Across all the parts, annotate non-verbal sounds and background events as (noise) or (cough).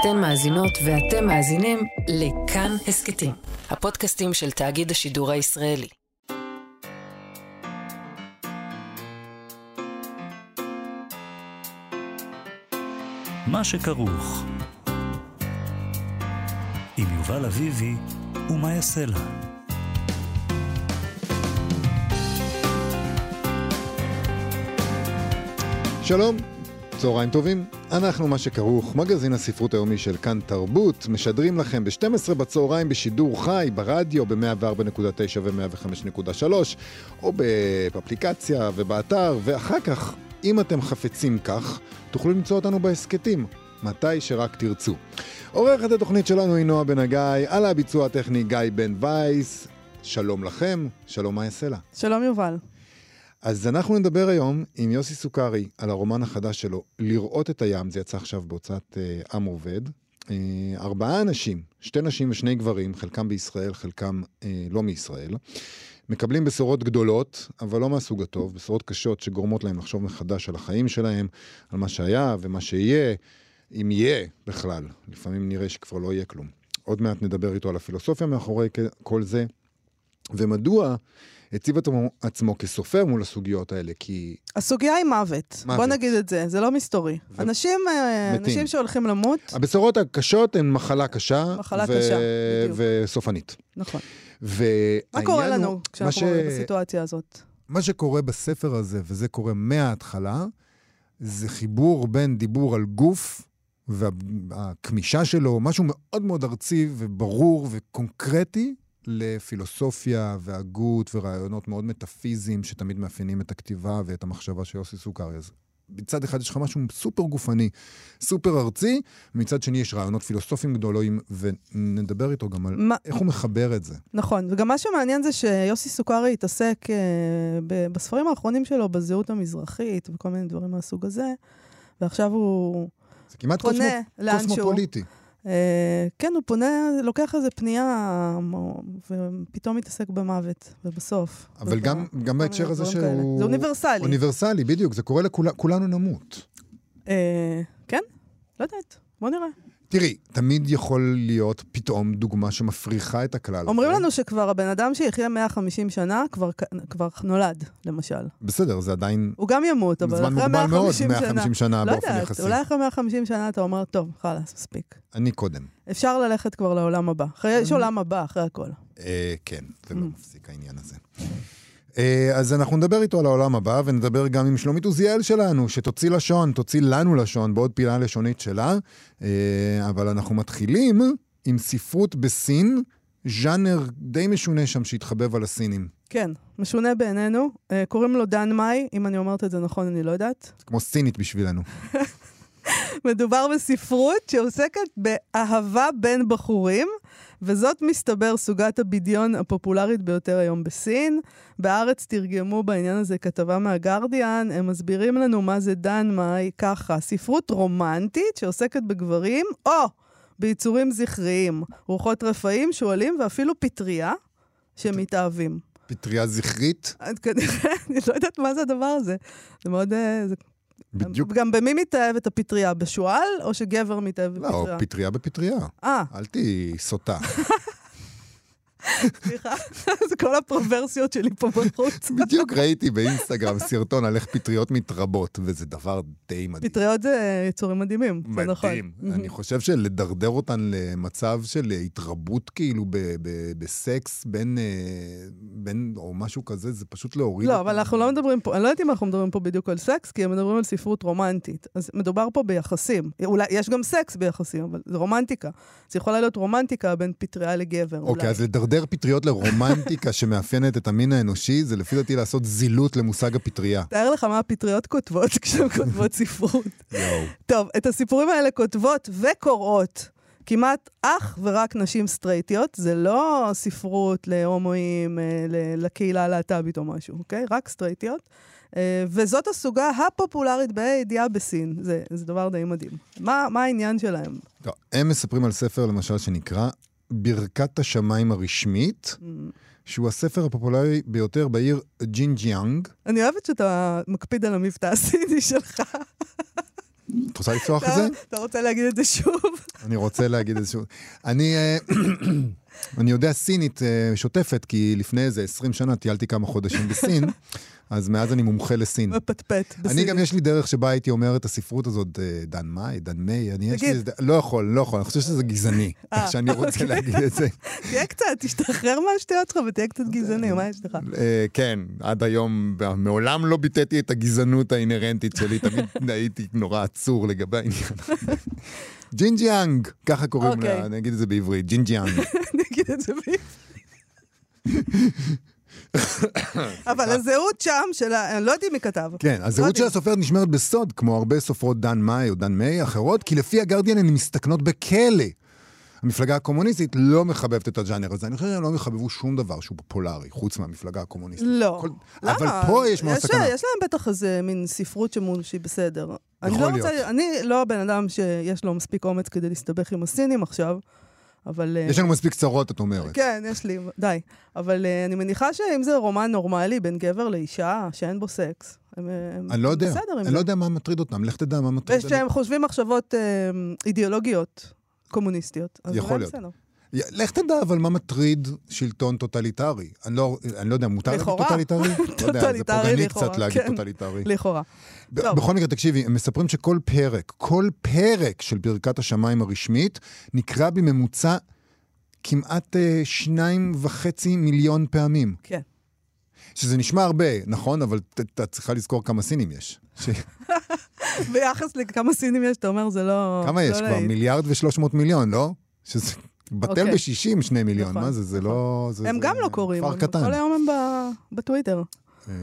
אתן מאזינות ואתם מאזינים לכאן הסכתים, הפודקאסטים של תאגיד השידור הישראלי. מה שכרוך עם יובל אביבי ומה יעשה לה. שלום, צהריים טובים. אנחנו מה שכרוך, מגזין הספרות היומי של כאן תרבות, משדרים לכם ב-12 בצהריים בשידור חי, ברדיו, ב-104.9 ו-105.3, או באפליקציה ובאתר, ואחר כך, אם אתם חפצים כך, תוכלו למצוא אותנו בהסכתים, מתי שרק תרצו. עורכת התוכנית שלנו היא נועה בן הגיא, על הביצוע הטכני גיא בן וייס. שלום לכם, שלום יעשה לה. שלום יובל. אז אנחנו נדבר היום עם יוסי סוכרי על הרומן החדש שלו, לראות את הים, זה יצא עכשיו בהוצאת אה, עם עובד. אה, ארבעה אנשים, שתי נשים ושני גברים, חלקם בישראל, חלקם אה, לא מישראל, מקבלים בשורות גדולות, אבל לא מהסוג הטוב, בשורות קשות שגורמות להם לחשוב מחדש על החיים שלהם, על מה שהיה ומה שיהיה, אם יהיה בכלל. לפעמים נראה שכבר לא יהיה כלום. עוד מעט נדבר איתו על הפילוסופיה מאחורי כל זה, ומדוע הציב את עצמו כסופר מול הסוגיות האלה, כי... הסוגיה היא מוות. מוות. בוא נגיד את זה, זה לא מסתורי. ו... אנשים, אה, מתים. אנשים שהולכים למות... הבשורות הקשות הן מחלה קשה. מחלה ו... קשה, בדיוק. וסופנית. נכון. מה קורה לנו כשאנחנו ש... רואים בסיטואציה הזאת? מה שקורה בספר הזה, וזה קורה מההתחלה, זה חיבור בין דיבור על גוף והכמישה שלו, משהו מאוד מאוד ארצי וברור וקונקרטי, לפילוסופיה והגות ורעיונות מאוד מטאפיזיים שתמיד מאפיינים את הכתיבה ואת המחשבה של יוסי סוכרי. אז מצד אחד יש לך משהו סופר גופני, סופר ארצי, ומצד שני יש רעיונות פילוסופיים גדולים, ונדבר איתו גם על מה... איך הוא מחבר את זה. נכון, וגם מה שמעניין זה שיוסי סוכרי התעסק אה, ב- בספרים האחרונים שלו בזהות המזרחית וכל מיני דברים מהסוג הזה, ועכשיו הוא... זה כמעט קוסמו, קוסמופוליטי. אה, כן, הוא פונה, לוקח איזה פנייה, ופתאום מתעסק במוות, ובסוף. אבל גם, גם בהקשר הזה שהוא... זה אוניברסלי. אוניברסלי, בדיוק, זה קורה לכולנו נמות. אה, כן? לא יודעת, בוא נראה. תראי, תמיד יכול להיות פתאום דוגמה שמפריחה את הכלל. אומרים לנו שכבר הבן אדם שיחיה 150 שנה כבר, כבר נולד, למשל. בסדר, זה עדיין... הוא גם ימות, אבל אחרי 150 שנה... זמן מוגבל מאוד, 150 שנה לא באופן יודעת, יחסי. אולי אחרי 150 שנה אתה אומר, טוב, חלאס, מספיק. אני קודם. אפשר ללכת כבר לעולם הבא. אחרי, יש עולם הבא, אחרי הכל. אה, כן, זה לא מפסיק העניין הזה. אז אנחנו נדבר איתו על העולם הבא, ונדבר גם עם שלומית עוזיאל שלנו, שתוציא לשון, תוציא לנו לשון בעוד פינה לשונית שלה. אבל אנחנו מתחילים עם ספרות בסין, ז'אנר די משונה שם שהתחבב על הסינים. כן, משונה בעינינו. קוראים לו דן מאי, אם אני אומרת את זה נכון, אני לא יודעת. כמו סינית בשבילנו. (laughs) מדובר בספרות שעוסקת באהבה בין בחורים, וזאת מסתבר סוגת הבדיון הפופולרית ביותר היום בסין. בארץ תרגמו בעניין הזה כתבה מהגרדיאן, הם מסבירים לנו מה זה דן מאי ככה, ספרות רומנטית שעוסקת בגברים, או ביצורים זכריים, רוחות רפאים, שועלים ואפילו פטריה שמתאהבים. פטריה זכרית? כנראה, (laughs) אני לא יודעת מה זה הדבר הזה. זה מאוד... זה בדיוק. גם במי מתאהבת הפטריה? בשועל, או שגבר מתאהב בפטריה? לא, פטריה בפטריה. אה. אל תהיי סוטה. (laughs) סליחה, (laughs) זה כל הפרוורסיות שלי פה בחוץ. (laughs) בדיוק ראיתי באינסטגרם סרטון על איך פטריות מתרבות, וזה דבר די מדהים. פטריות זה יצורים מדהימים, זה נכון. מדהים. אני חושב שלדרדר אותן למצב של התרבות כאילו בסקס בין, בין, או משהו כזה, זה פשוט להוריד. לא, אבל אנחנו לא מדברים פה, אני לא יודעת אם אנחנו מדברים פה בדיוק על סקס, כי הם מדברים על ספרות רומנטית. אז מדובר פה ביחסים. אולי, יש גם סקס ביחסים, אבל זה רומנטיקה. זה יכולה להיות רומנטיקה בין פטריה לגבר, אוקיי, אז לדרדר פטריות לרומנטיקה שמאפיינת את המין האנושי, זה לפי דעתי לעשות זילות למושג הפטריה. תאר לך מה הפטריות כותבות (laughs) כשהן כותבות ספרות. טוב, את הסיפורים האלה כותבות וקוראות. כמעט אך ורק נשים סטרייטיות, זה לא ספרות להומואים, לקהילה הלהט"בית או משהו, אוקיי? רק סטרייטיות. וזאת הסוגה הפופולרית בה"א הידיעה בסין. זה, זה דבר די מדהים. מה, מה העניין שלהם? לא, הם מספרים על ספר, למשל, שנקרא ברכת השמיים הרשמית, ממ. שהוא הספר הפופולרי ביותר בעיר ג'ינג'יאנג. אני אוהבת שאתה מקפיד על המבטא הסיני שלך. את רוצה לפתוח את זה? אתה רוצה להגיד את זה שוב? אני רוצה להגיד את זה שוב. אני, אה, (clears throat) אני יודע סינית אה, שוטפת, כי לפני איזה 20 שנה טיילתי כמה חודשים בסין, אז מאז אני מומחה לסין. מפטפט. אני גם, יש לי דרך שבה הייתי אומר את הספרות הזאת, אה, דן מאי, דן מי, אני יש לי... לא יכול, לא יכול, אני חושב שזה גזעני, אה, איך שאני רוצה אוקיי. להגיד את זה. תהיה קצת, תשתחרר מהשטויות שלך ותהיה קצת גזעני, מה יש לך? אה, כן, עד היום, מעולם לא ביטאתי את הגזענות האינהרנטית שלי, תמיד (laughs) הייתי נורא עצור לגבי העניין. ג'ינג'יאנג, ככה קוראים אוקיי. לה, אני אגיד את זה בעברית, ג'ינג'יאנג. (laughs) אני אגיד את זה בעברית. אבל הזהות שם של ה... אני לא יודעת מי כתב. כן, הזהות של לא הסופרת נשמרת בסוד, כמו הרבה סופרות דן מאי או דן מיי אחרות, כי לפי הגרדיאן הן מסתכנות בכלא. המפלגה הקומוניסטית לא מחבבת את הג'אנר הזה. אני חושב שהם לא יחבבו שום דבר שהוא פופולרי, חוץ מהמפלגה הקומוניסטית. לא. כל- למה? אבל פה יש מאוד סכנה. יש להם בטח איזה מין ספרות שמול שהיא בסדר. אני יכול לא להיות. רוצה... אני לא הבן אדם שיש לו מספיק אומץ כדי להסתבך עם הסינים עכשיו, אבל... אה, יש לנו מספיק צרות, את אומרת. כן, יש לי, די. אבל אה, אני מניחה שאם זה רומן נורמלי בין גבר לאישה, שאין בו סקס, הם, הם אני לא יודע, בסדר עם אני זה. לא יודע מה מטריד אותם, לך תדע מה מטריד אותם. ושהם חושבים מחשבות אה, אידיאולוגיות קומוניסטיות. יכול להיות. בסדר. לך תדע אבל מה מטריד שלטון טוטליטרי. אני לא, אני לא יודע, מותר להגיד לכאורה. טוטליטרי? לא יודע, זה פוגעני לכאורה, קצת להגיד כן. טוטליטרי. לכאורה. טוב. בכל מקרה, תקשיבי, הם מספרים שכל פרק, כל פרק של ברכת השמיים הרשמית, נקרא בממוצע כמעט אה, שניים וחצי מיליון פעמים. כן. שזה נשמע הרבה, נכון? אבל את צריכה לזכור כמה סינים יש. (laughs) ביחס לכמה סינים יש, אתה אומר, זה לא... כמה יש לא כבר? להיט. מיליארד ושלוש מאות מיליון, לא? שזה בטל אוקיי. בשישים שני מיליון, נכון, מה זה? זה לא... זה- הם זה גם לא קוראים. כל היום הם ב- בטוויטר. אה,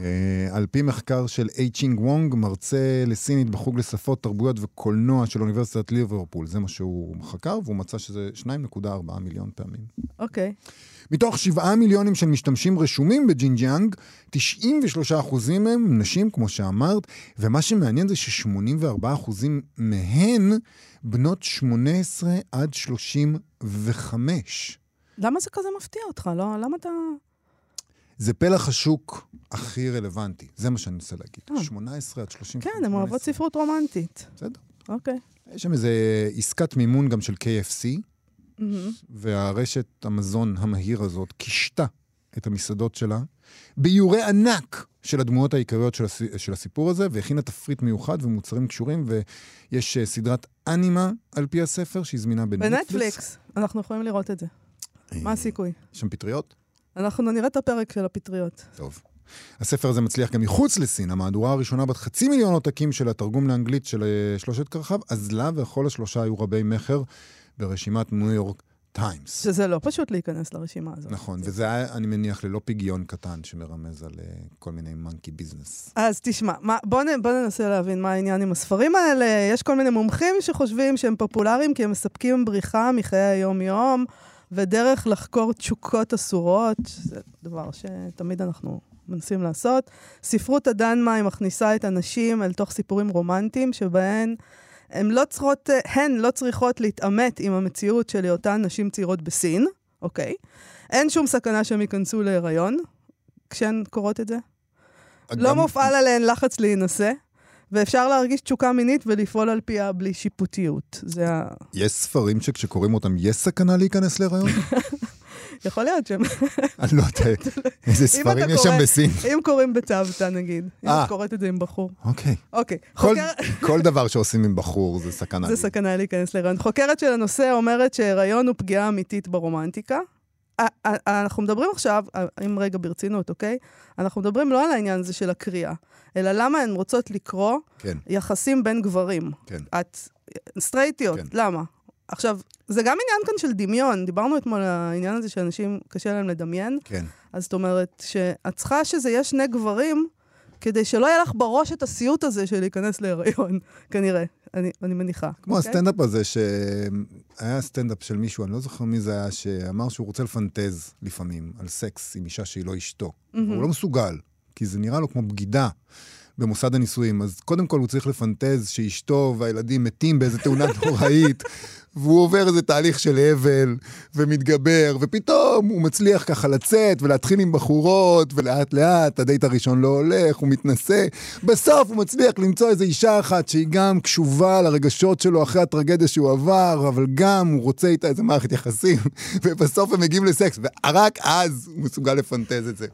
על פי מחקר של איי צ'ינג וונג, מרצה לסינית בחוג לשפות, תרבויות וקולנוע של אוניברסיטת ליברפול. זה מה שהוא חקר, והוא מצא שזה 2.4 מיליון פעמים. אוקיי. מתוך 7 מיליונים של משתמשים רשומים בג'ינג'יאנג, 93 אחוזים מהם נשים, כמו שאמרת, ומה שמעניין זה ש-84 אחוזים מהן בנות 18 עד 35. למה זה כזה מפתיע אותך? לא, למה אתה... זה פלח השוק הכי רלוונטי, זה מה שאני מנסה להגיד. אה. 18 עד 35. כן, הן אוהבות ספרות רומנטית. בסדר. אוקיי. יש שם איזה עסקת מימון גם של KFC. והרשת המזון המהיר הזאת קישתה את המסעדות שלה באיורי ענק של הדמויות העיקריות של, הס... של הסיפור הזה, והכינה תפריט מיוחד ומוצרים קשורים, ויש אה, סדרת אנימה על פי הספר שהיא זמינה בנטפליקס. בנטפליקס, אנחנו יכולים לראות את זה. אה, מה הסיכוי? יש שם פטריות? אנחנו נראה את הפרק של הפטריות. טוב. הספר הזה מצליח גם מחוץ לסין. המהדורה הראשונה בת חצי מיליון עותקים של התרגום לאנגלית של אה, שלושת כרחיו, אזלה וכל השלושה היו רבי מכר ברשימת ניו יורק טיימס. שזה לא פשוט להיכנס לרשימה הזאת. נכון, וזה היה, אני מניח, ללא פיגיון קטן שמרמז על אה, כל מיני monkey business. אז תשמע, מה, בוא, נ, בוא ננסה להבין מה העניין עם הספרים האלה. יש כל מיני מומחים שחושבים שהם פופולריים כי הם מספקים בריחה מחיי היום-יום, ודרך לחקור תשוקות אסורות, זה דבר שתמיד אנחנו מנסים לעשות. ספרות הדנמאי מכניסה את הנשים אל תוך סיפורים רומנטיים, שבהן הן לא צריכות, הן לא צריכות להתעמת עם המציאות של היותן נשים צעירות בסין, אוקיי? אין שום סכנה שהן ייכנסו להיריון כשהן קוראות את זה. לא גם- מופעל עליהן לחץ להינשא, ואפשר להרגיש תשוקה מינית ולפעול על פיה בלי שיפוטיות. זה ה... יש ספרים שכשקוראים אותם, יש סכנה להיכנס להיריון? (laughs) יכול להיות שהם... אני לא יודע (laughs) איזה ספרים יש שם בסין. אם קוראים בצוותא, נגיד. אם אה. את קוראת את זה עם בחור. אוקיי. אוקיי. כל- (laughs) דבר שעושים עם בחור זה סכנה. זה. סכנה להיכנס להיריון. חוקרת של הנושא אומרת שהיריון הוא פגיעה אמיתית ברומנטיקה. אנחנו מדברים עכשיו, אם רגע ברצינות, אוקיי? אנחנו מדברים לא על העניין הזה של הקריאה, אלא למה הן רוצות לקרוא כן, יחסים בין גברים. כן. את סטרייטיות, כן. למה? עכשיו, זה גם עניין כאן של דמיון. דיברנו אתמול על העניין הזה שאנשים, קשה להם לדמיין. כן. אז זאת אומרת, שאת צריכה שזה יהיה שני גברים, כדי שלא יהיה לך בראש את הסיוט הזה של להיכנס להיריון, (laughs) כנראה. אני, אני מניחה. כמו אוקיי? הסטנדאפ הזה, שהיה סטנדאפ של מישהו, אני לא זוכר מי זה היה, שאמר שהוא רוצה לפנטז לפעמים על סקס עם אישה שהיא לא אשתו. מהמם. הוא לא מסוגל, כי זה נראה לו כמו בגידה. במוסד הנישואים, אז קודם כל הוא צריך לפנטז שאשתו והילדים מתים באיזה תאונה (laughs) נוראית, והוא עובר איזה תהליך של אבל, ומתגבר, ופתאום הוא מצליח ככה לצאת ולהתחיל עם בחורות, ולאט לאט הדייט הראשון לא הולך, הוא מתנשא. בסוף הוא מצליח למצוא איזו אישה אחת שהיא גם קשובה לרגשות שלו אחרי הטרגדיה שהוא עבר, אבל גם הוא רוצה איתה איזה מערכת יחסים, (laughs) ובסוף הם מגיעים לסקס, ורק אז הוא מסוגל לפנטז את זה.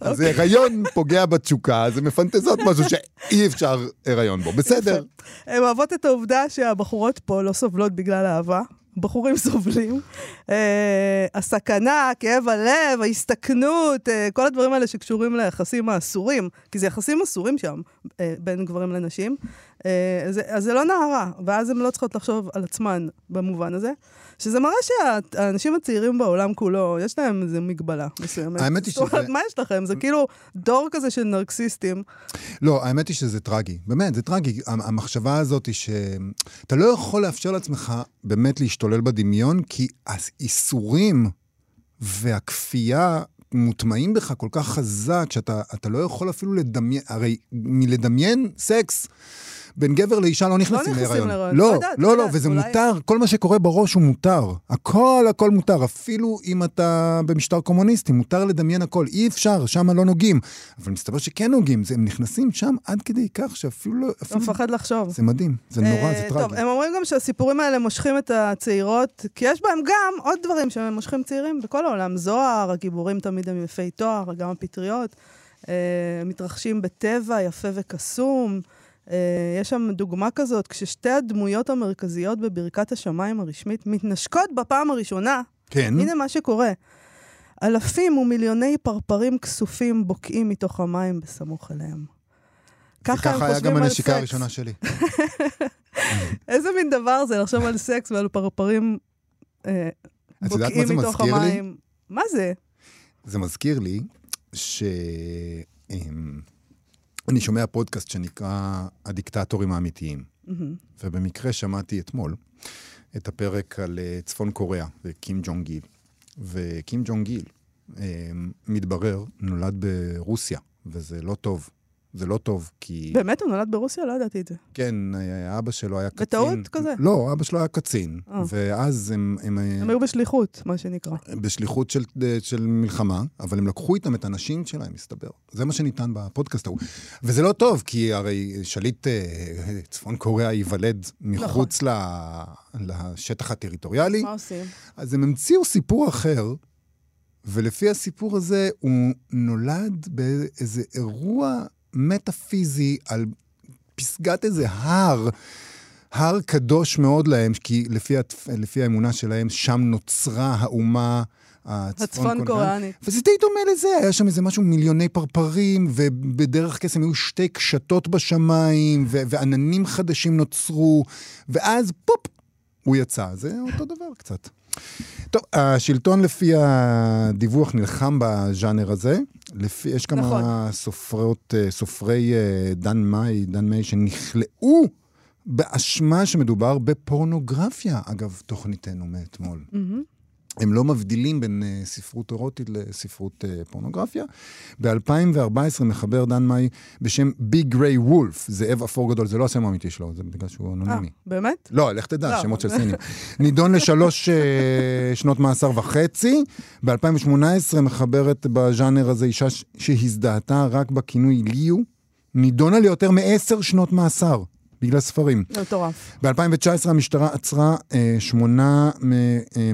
אז הריון פוגע בתשוקה, זה מפנטזות משהו שאי אפשר הריון בו. בסדר. הן אוהבות את העובדה שהבחורות פה לא סובלות בגלל אהבה. בחורים (laughs) סובלים. אה, הסכנה, כאב הלב, ההסתכנות, אה, כל הדברים האלה שקשורים ליחסים האסורים, כי זה יחסים אסורים שם אה, בין גברים לנשים, אה, זה, אז זה לא נערה, ואז הן לא צריכות לחשוב על עצמן במובן הזה. שזה מראה שהאנשים הצעירים בעולם כולו, יש להם איזו מגבלה מסוימת. האמת היא (laughs) זאת אומרת, שזה- מה יש לכם? זה כאילו דור כזה של נרקסיסטים. לא, האמת היא שזה טרגי. באמת, זה טרגי. המ- המחשבה הזאת היא שאתה לא יכול לאפשר לעצמך באמת להשתולל בדמיון, כי האיסורים והכפייה מוטמעים בך כל כך חזק, שאתה אתה לא יכול אפילו לדמיין, הרי מלדמיין סקס... בין גבר לאישה לא נכנסים נכנסים להיריון. להיריון. לא לא, יודעת, לא, לא לא, יודעת, וזה מותר, כל מה שקורה בראש הוא מותר. הכל, הכל מותר, אפילו אם אתה במשטר קומוניסטי, מותר לדמיין הכל. אי אפשר, שם לא נוגעים. אבל מסתבר שכן נוגעים, זה- הם נכנסים שם עד כדי כך שאפילו לא... אתה. מפחד לחשוב. זה מדהים, זה נורא, אה, זה טוב, טרגי. הם אומרים גם שהסיפורים האלה מושכים את הצעירות, כי יש בהם גם עוד דברים שמושכים צעירים בכל העולם. זוהר, הגיבורים תמיד הם יפי תואר, גם הפטריות. אה, מתרחשים בטבע יפה וקסום. אה, יש שם דוגמה כזאת, כששתי הדמויות המרכזיות בברכת השמיים הרשמית מתנשקות בפעם הראשונה, כן, הנה מה שקורה. אלפים ומיליוני פרפרים כסופים בוקעים מתוך המים בסמוך אליהם. ככה הם וככה היה חושבים גם על הנשיקה סקס. הראשונה שלי. (laughs) איזה מין דבר זה לחשוב על סקס ועל פרפרים אה, בוקעים מתוך לי? המים? מה זה? זה מזכיר לי ש... אמ, אני שומע פודקאסט שנקרא הדיקטטורים האמיתיים. מהמם. ובמקרה שמעתי אתמול את הפרק על אה, צפון קוריאה וקים ג'ונג גיל. וקים ג'ונג גיל, אה, מתברר, נולד ברוסיה, וזה לא טוב. זה לא טוב, כי... באמת הוא נולד ברוסיה? לא ידעתי את זה. כן, אבא שלו היה קצין. בטעות כזה? לא, אבא שלו היה קצין. אה. ואז הם... הם, הם היו בשליחות, מה שנקרא. בשליחות של, של מלחמה, אבל הם לקחו איתם את הנשים שלהם, מסתבר. זה מה שניתן בפודקאסט ההוא. וזה לא טוב, כי הרי שליט אה, צפון קוריאה ייוולד מחוץ ל, לשטח הטריטוריאלי, מה עושים? אז הם המציאו סיפור אחר, ולפי הסיפור הזה הוא נולד באיזה אירוע מטאפיזי על פסגת איזה הר. הר קדוש מאוד להם, כי לפי, התפ... לפי האמונה שלהם, שם נוצרה האומה הצפון קוריאנית. וזה די דומה לזה, היה שם איזה משהו מיליוני פרפרים, ובדרך קסם היו שתי קשתות בשמיים, ו- ועננים חדשים נוצרו, ואז פופ, הוא יצא. זה אותו דבר קצת. טוב, השלטון לפי הדיווח נלחם בז'אנר הזה. לפי, יש כמה נכון. סופרות, אה, סופרי אה, דן מאי, דן מאי, שנכלאו באשמה שמדובר בפורנוגרפיה, אגב, תוכניתנו מאתמול. מהמם. הם לא מבדילים בין uh, ספרות אירוטית לספרות uh, פורנוגרפיה. ב-2014 מחבר דן מאי בשם ביג גריי וולף, זאב אפור גדול, זה לא השם האמיתי שלו, זה בגלל שהוא אה, אנונימי. באמת? לא, לך תדע, לא. שמות של סינים. נידון לשלוש uh, שנות מאסר וחצי. ב-2018 מחברת בז'אנר הזה אישה שהזדהתה רק בכינוי ליו, נידונה ליותר מעשר שנות מאסר. בגלל ספרים. מטורף. ב-2019 המשטרה עצרה אה, שמונה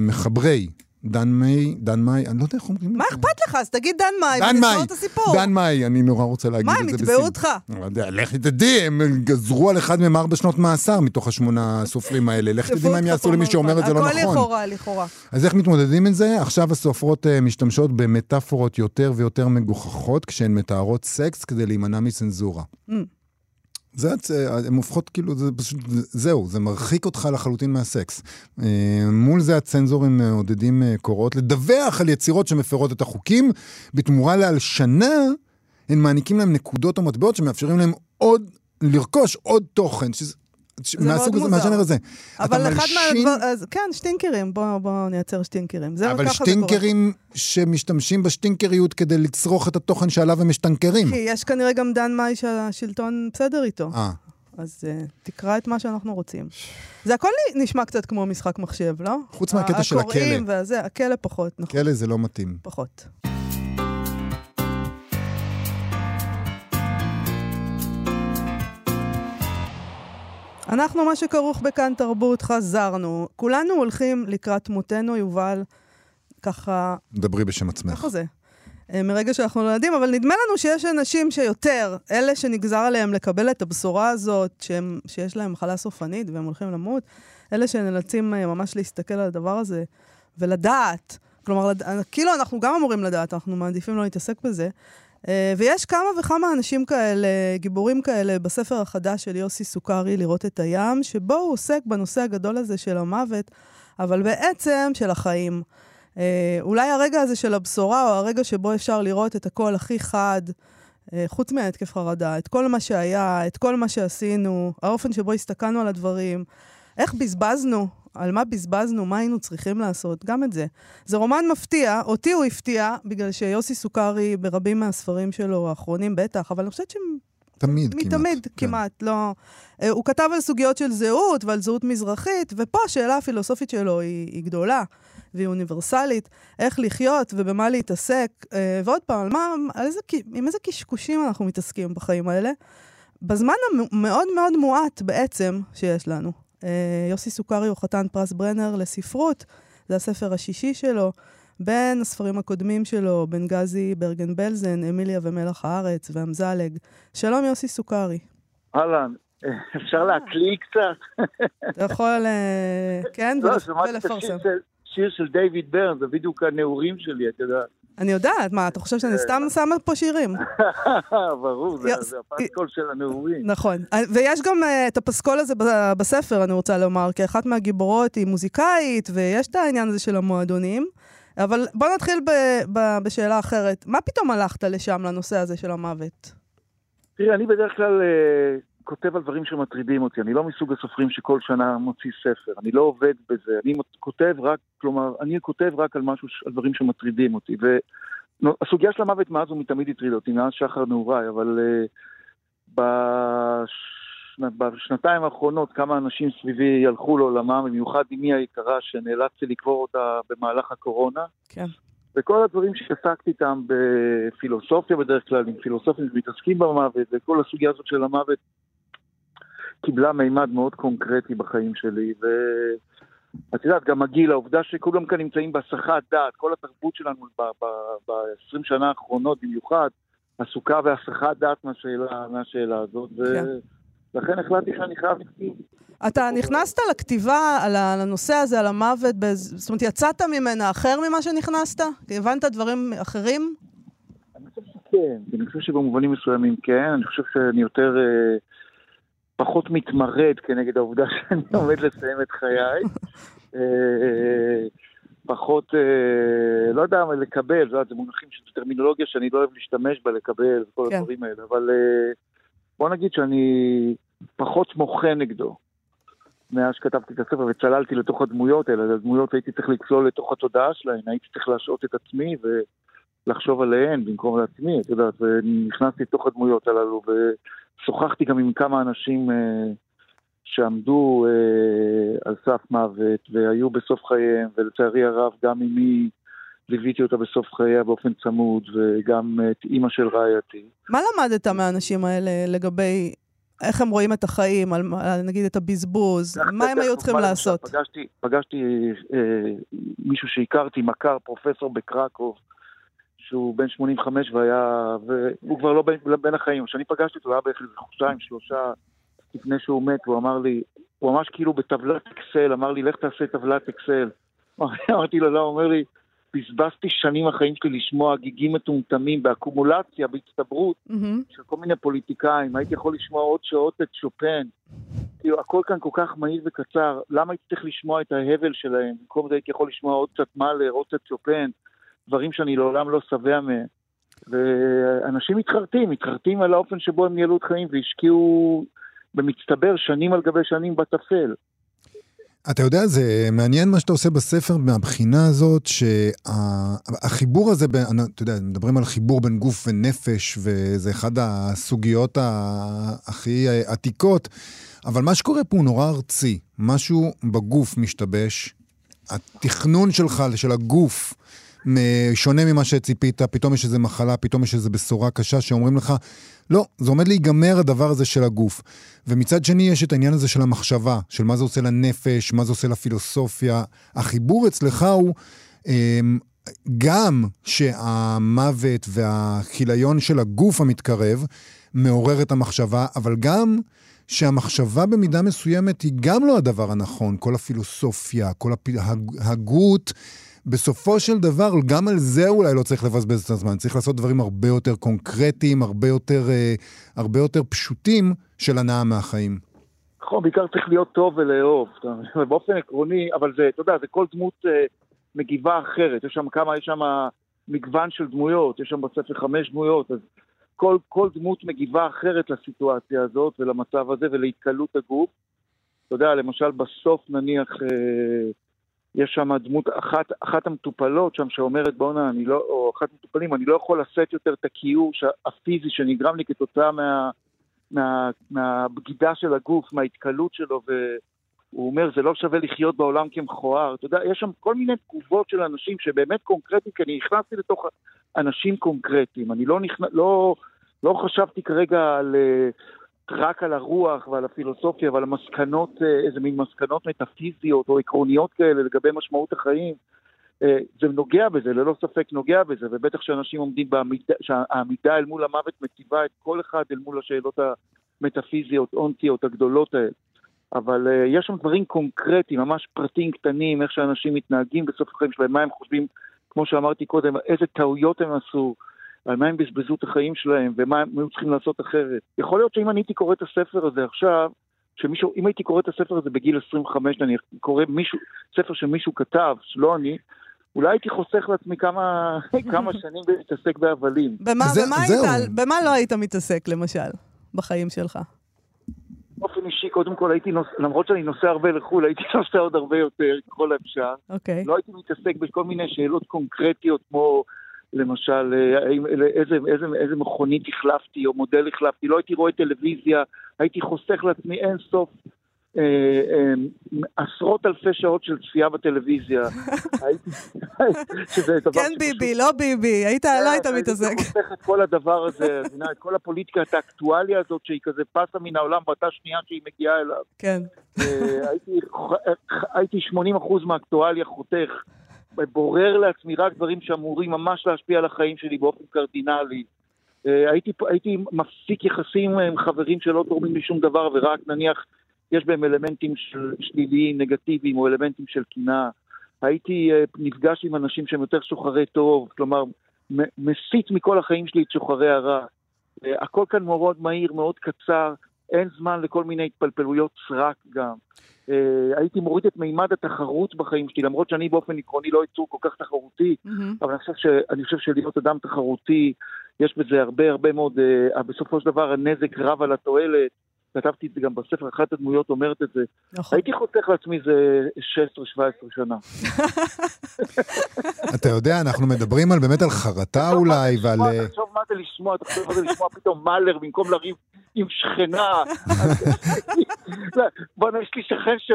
מחברי דן מאי, דן מאי, אני לא יודע איך אומרים מה. אכפת לך? אז תגיד דן מאי מאי, את הסיפור. דן מאי, אני נורא רוצה להגיד מה, את הם זה יתבעו בסין. אותך? לא יודע, לכי תדעי, הם גזרו על אחד מהם ארבע שנות מאסר מתוך השמונה הסופרים האלה. לך תדעי מה הם יעשו למי שאומר את זה לא הכל נכון. לכאורה, לכאורה. אז איך מתמודדים עם זה? עכשיו הסופרות אה, משתמשות במטאפורות יותר ויותר מגוחכות כשהן מתארות סקס כדי להימנע מצנזורה. זה, הן הופכות כאילו, זה פשוט, זה- זהו, זה מרחיק אותך לחלוטין מהסקס. אה, מול זה הצנזורים מעודדים אה, קוראות לדווח על יצירות שמפרות את החוקים, בתמורה להלשנה, הם מעניקים להם נקודות או מטבעות שמאפשרים להם עוד, לרכוש עוד תוכן, שזה... מהסוג הזה. מהז'אנר הזה. אבל אחד מלשין- מהדבר... אז כן, שטינקרים. בואו בוא נייצר שטינקרים. זה אבל. שטינקרים שמשתמשים בשטינקריות כדי לצרוך את התוכן שעליו הם משטנקרים. כי יש כנראה גם דן מאי שהשלטון בסדר איתו. אה, אז uh, תקרא את מה שאנחנו רוצים. זה הכל נשמע קצת כמו משחק מחשב, לא? חוץ מהקטע של הכלא. הקוראים והזה, הכלא פחות, נכון. כלא זה לא מתאים. פחות. אנחנו, מה שכרוך בכאן תרבות, חזרנו. כולנו הולכים לקראת מותנו, יובל, ככה... דברי בשם עצמך. ככה זה. אה, מרגע שאנחנו נולדים, אבל נדמה לנו שיש אנשים שיותר, אלה שנגזר עליהם לקבל את הבשורה הזאת, שהם, שיש להם מחלה סופנית והם הולכים למות, אלה שנאלצים אה, ממש להסתכל על הדבר הזה ולדעת, כלומר, לד... כאילו אנחנו גם אמורים לדעת, אנחנו מעדיפים לא להתעסק בזה. אה, ויש כמה וכמה אנשים כאלה, גיבורים כאלה, בספר החדש של יוסי סוכרי, לראות את הים, שבו הוא עוסק בנושא הגדול הזה של המוות, אבל בעצם של החיים. אה, אולי הרגע הזה של הבשורה, או הרגע שבו אפשר לראות את הכל הכי חד, אה, חוץ מהתקף חרדה, את כל מה שהיה, את כל מה שעשינו, האופן שבו הסתכלנו על הדברים, איך בזבזנו, על מה בזבזנו, מה היינו צריכים לעשות, גם את זה. זה רומן מפתיע, אותי הוא הפתיע, בגלל שיוסי סוכרי, ברבים מהספרים שלו, האחרונים בטח, אבל אני חושבת שהם... תמיד, כמעט. מתמיד, כן. כמעט, לא... אה, הוא כתב על סוגיות של זהות ועל זהות מזרחית, ופה השאלה הפילוסופית שלו היא, היא גדולה. והיא אוניברסלית, איך לחיות ובמה להתעסק. אה, ועוד פעם, על מה, על איזה, עם איזה קשקושים אנחנו מתעסקים בחיים האלה? בזמן המאוד מאוד מועט בעצם שיש לנו. אה, יוסי סוכרי הוא חתן פרס ברנר לספרות, זה הספר השישי שלו. בין הספרים הקודמים שלו, בנגזי, ברגן בלזן, אמיליה ומלח הארץ ואמזלג. שלום יוסי סוכרי. אהלן, אפשר להקליל קצת? אתה יכול, אה, כן, לא, ולפרסם. שיר של דיוויד ברן, זה בדיוק הנעורים שלי, את יודעת. אני יודעת, מה, אתה חושב שאני סתם שמה פה שירים? (laughs) ברור, זה הפסקול של הנעורים. נכון, ויש גם אה, את הפסקול הזה בספר, אני רוצה לומר, כי אחת מהגיבורות היא מוזיקאית, ויש את העניין הזה של המועדונים. אבל בוא נתחיל בשאלה אחרת. מה פתאום הלכת לשם, לנושא הזה של המוות? תראי, אני בדרך כלל אה, כותב על דברים שמטרידים אותי. אני לא מסוג הסופרים שכל שנה מוציא ספר. אני לא עובד בזה. אני כותב רק, כלומר, אני כותב רק על משהו, על דברים שמטרידים אותי. והסוגיה של המוות מאז ומתמיד הטרידה אותי, מאז שחר נעוריי, אבל uh, בש... בשנתיים האחרונות כמה אנשים סביבי הלכו לעולמם, במיוחד אמי היקרה שנאלצתי לקבור אותה במהלך הקורונה. כן. וכל הדברים שהתעסקתי איתם בפילוסופיה בדרך כלל, עם פילוסופים שמתעסקים במוות, וכל הסוגיה הזאת של המוות קיבלה מימד מאוד קונקרטי בחיים שלי, ואת יודעת, גם הגיל, העובדה שכולם כאן נמצאים בהסחת דעת, כל התרבות שלנו ב-20 שנה האחרונות במיוחד, עסוקה בהסחת דעת מהשאלה, מהשאלה הזאת, כן. ולכן החלטתי שאני חייב לכתוב. אתה נכנסת לכתיבה על הנושא הזה, על המוות, בז... זאת אומרת, יצאת ממנה אחר ממה שנכנסת? הבנת דברים אחרים? אני חושב שכן, אני חושב שבמובנים מסוימים כן, אני חושב שאני יותר... אה, פחות מתמרד כנגד העובדה (laughs) שאני (laughs) עומד לסיים את חיי. אה, פחות, אה, לא יודע מה לקבל, זה מונחים של טרמינולוגיה שאני לא אוהב להשתמש בה, לקבל וכל כן. הדברים האלה, אבל אה, בוא נגיד שאני פחות מוחה נגדו. מאז שכתבתי את הספר וצללתי לתוך הדמויות האלה, הדמויות הייתי צריך לצלול לתוך התודעה שלהן, הייתי צריך להשעות את עצמי ולחשוב עליהן במקום לעצמי, את יודעת, ונכנסתי לתוך הדמויות הללו, שוחחתי גם עם כמה אנשים אה, שעמדו אה, על סף מוות והיו בסוף חייהם, ולצערי הרב גם אמי ליוויתי אותה בסוף חייה באופן צמוד, וגם את אימא של רעייתי. מה למדת מהאנשים האלה לגבי איך הם רואים את החיים, על, על נגיד את הבזבוז, מה הם היו צריכים לעשות? פגשתי, פגשתי אה, מישהו שהכרתי, מכר, פרופסור בקרקוב, שהוא בן 85 והיה, והוא כבר לא בין, בין החיים. כשאני פגשתי אותו, הוא היה בערך איזה חודשיים, שלושה לפני שהוא מת, הוא אמר לי, הוא ממש כאילו בטבלת אקסל, אמר לי, לך תעשה טבלת אקסל. (laughs) אמרתי לו, לא, הוא אומר לי, בזבזתי שנים החיים שלי לשמוע גיגים מטומטמים באקומולציה, בהצטברות mm-hmm. של כל מיני פוליטיקאים. הייתי יכול לשמוע עוד שעות את שופן. כאילו, הכל כאן כל כך מהיר וקצר, למה הייתי צריך לשמוע את ההבל שלהם? במקום זה הייתי יכול לשמוע עוד קצת מאלר, עוד קצת שופן. דברים שאני לעולם לא שבע מהם. ואנשים מתחרטים, מתחרטים על האופן שבו הם ניהלו את חיים והשקיעו במצטבר שנים על גבי שנים בטפל. אתה יודע, זה מעניין מה שאתה עושה בספר מהבחינה הזאת, שהחיבור הזה, בין, אתה יודע, מדברים על חיבור בין גוף ונפש, וזה אחד הסוגיות הכי עתיקות, אבל מה שקורה פה הוא נורא ארצי. משהו בגוף משתבש, התכנון שלך, של הגוף, שונה ממה שציפית, פתאום יש איזו מחלה, פתאום יש איזו בשורה קשה שאומרים לך, לא, זה עומד להיגמר הדבר הזה של הגוף. ומצד שני יש את העניין הזה של המחשבה, של מה זה עושה לנפש, מה זה עושה לפילוסופיה. החיבור אצלך הוא אמ, גם שהמוות והכיליון של הגוף המתקרב מעורר את המחשבה, אבל גם שהמחשבה במידה מסוימת היא גם לא הדבר הנכון. כל הפילוסופיה, כל ההגות. בסופו של דבר, גם על זה אולי לא צריך לבזבז את הזמן. צריך לעשות דברים הרבה יותר קונקרטיים, הרבה יותר, אה, הרבה יותר פשוטים של הנאה מהחיים. נכון, בעיקר צריך להיות טוב ולאהוב. באופן עקרוני, אבל זה, אתה יודע, זה כל דמות אה, מגיבה אחרת. יש שם כמה, יש שם מגוון של דמויות, יש שם בספר חמש דמויות, אז כל, כל דמות מגיבה אחרת לסיטואציה הזאת ולמצב הזה ולהתקלות הגוף. אתה יודע, למשל בסוף נניח... אה, יש שם דמות, אחת, אחת המטופלות שם שאומרת, בואנה, אני לא, או אחת המטופלים, אני לא יכול לשאת יותר את הכיור הפיזי שנגרם לי כתוצאה מה, מה, מהבגידה של הגוף, מההתקלות שלו, והוא אומר, זה לא שווה לחיות בעולם כמכוער. אתה יודע, יש שם כל מיני תגובות של אנשים שבאמת קונקרטיים, כי אני נכנסתי לתוך אנשים קונקרטיים. אני לא, נכנ... לא, לא חשבתי כרגע על... רק על הרוח ועל הפילוסופיה ועל המסקנות, אה, איזה מין מסקנות מטאפיזיות או עקרוניות כאלה לגבי משמעות החיים. אה, זה נוגע בזה, ללא ספק נוגע בזה, ובטח שאנשים עומדים בעמידה, שהעמידה אל מול המוות מציבה את כל אחד אל מול השאלות המטאפיזיות, אונטיות הגדולות האלה. אבל uh, יש שם דברים קונקרטיים, ממש פרטים קטנים, איך שאנשים מתנהגים בסוף החיים שלהם, מה הם חושבים, כמו שאמרתי קודם, איזה טעויות הם עשו, על מה הם בזבזו את החיים שלהם ומה הם היו צריכים לעשות אחרת. יכול להיות שאם אני הייתי קורא את הספר הזה עכשיו, שמישהו, אם הייתי קורא את הספר הזה בגיל 25, אני קורא מישהו, ספר שמישהו כתב, שלא אני, אולי הייתי חוסך לעצמי כמה, (laughs) כמה שנים להתעסק בהבלים. במה, במה, היית, במה לא היית מתעסק, למשל, בחיים שלך? באופן אישי, קודם כל הייתי נוסע, למרות שאני נוסע הרבה לחו"ל, הייתי (laughs) נוסע עוד הרבה יותר, ככל האפשר. אוקיי. Okay. לא הייתי מתעסק בכל מיני שאלות קונקרטיות, כמו למשל, אה, איזה, איזה, איזה מכונית החלפתי או מודל החלפתי, לא הייתי רואה טלוויזיה, הייתי חוסך לעצמי אין סוף אה, אה, עשרות אלפי שעות של צפייה בטלוויזיה. (laughs) כן ביבי, לא ביבי, היית, לא היית מתעסק. הייתי חוסך את כל הדבר הזה, את כל הפוליטיקה, את האקטואליה הזאת, שהיא כזה פסה מן העולם באותה שנייה שהיא מגיעה אליו. כן. הייתי 80% מהאקטואליה חותך. בורר לעצמי רק דברים שאמורים ממש להשפיע על החיים שלי באופן קרדינלי. אה, הייתי, הייתי מפסיק יחסים עם חברים שלא תורמים לי שום דבר, ורק נניח יש בהם אלמנטים של שליליים, נגטיביים, או אלמנטים של קנאה. הייתי אה, נפגש עם אנשים שהם יותר שוחרי טוב, כלומר, מסית מכל החיים שלי את שוחרי הרע. אה, הכל כאן מאוד מהיר, מאוד קצר, אין זמן לכל מיני התפלפלויות סרק גם. אה, הייתי מוריד את מימד התחרות בחיים שלי, למרות שאני באופן עקרוני לא יצור כל כך תחרותי, mm-hmm. אבל אני חושב, ש, אני חושב שלהיות אדם תחרותי, יש בזה הרבה הרבה מאוד, uh, בסופו של דבר הנזק רב על התועלת. כתבתי את זה גם בספר, אחת הדמויות אומרת את זה. נכון. הייתי חותך לעצמי איזה 16-17 שנה. (laughs) אתה יודע, אנחנו מדברים על באמת על חרטה אולי, ועל... תחשוב מה זה לשמוע, תחשוב מה זה לשמוע פתאום מאלר במקום לריב עם שכנה. (laughs) בוא'נה, יש לי שכן ש...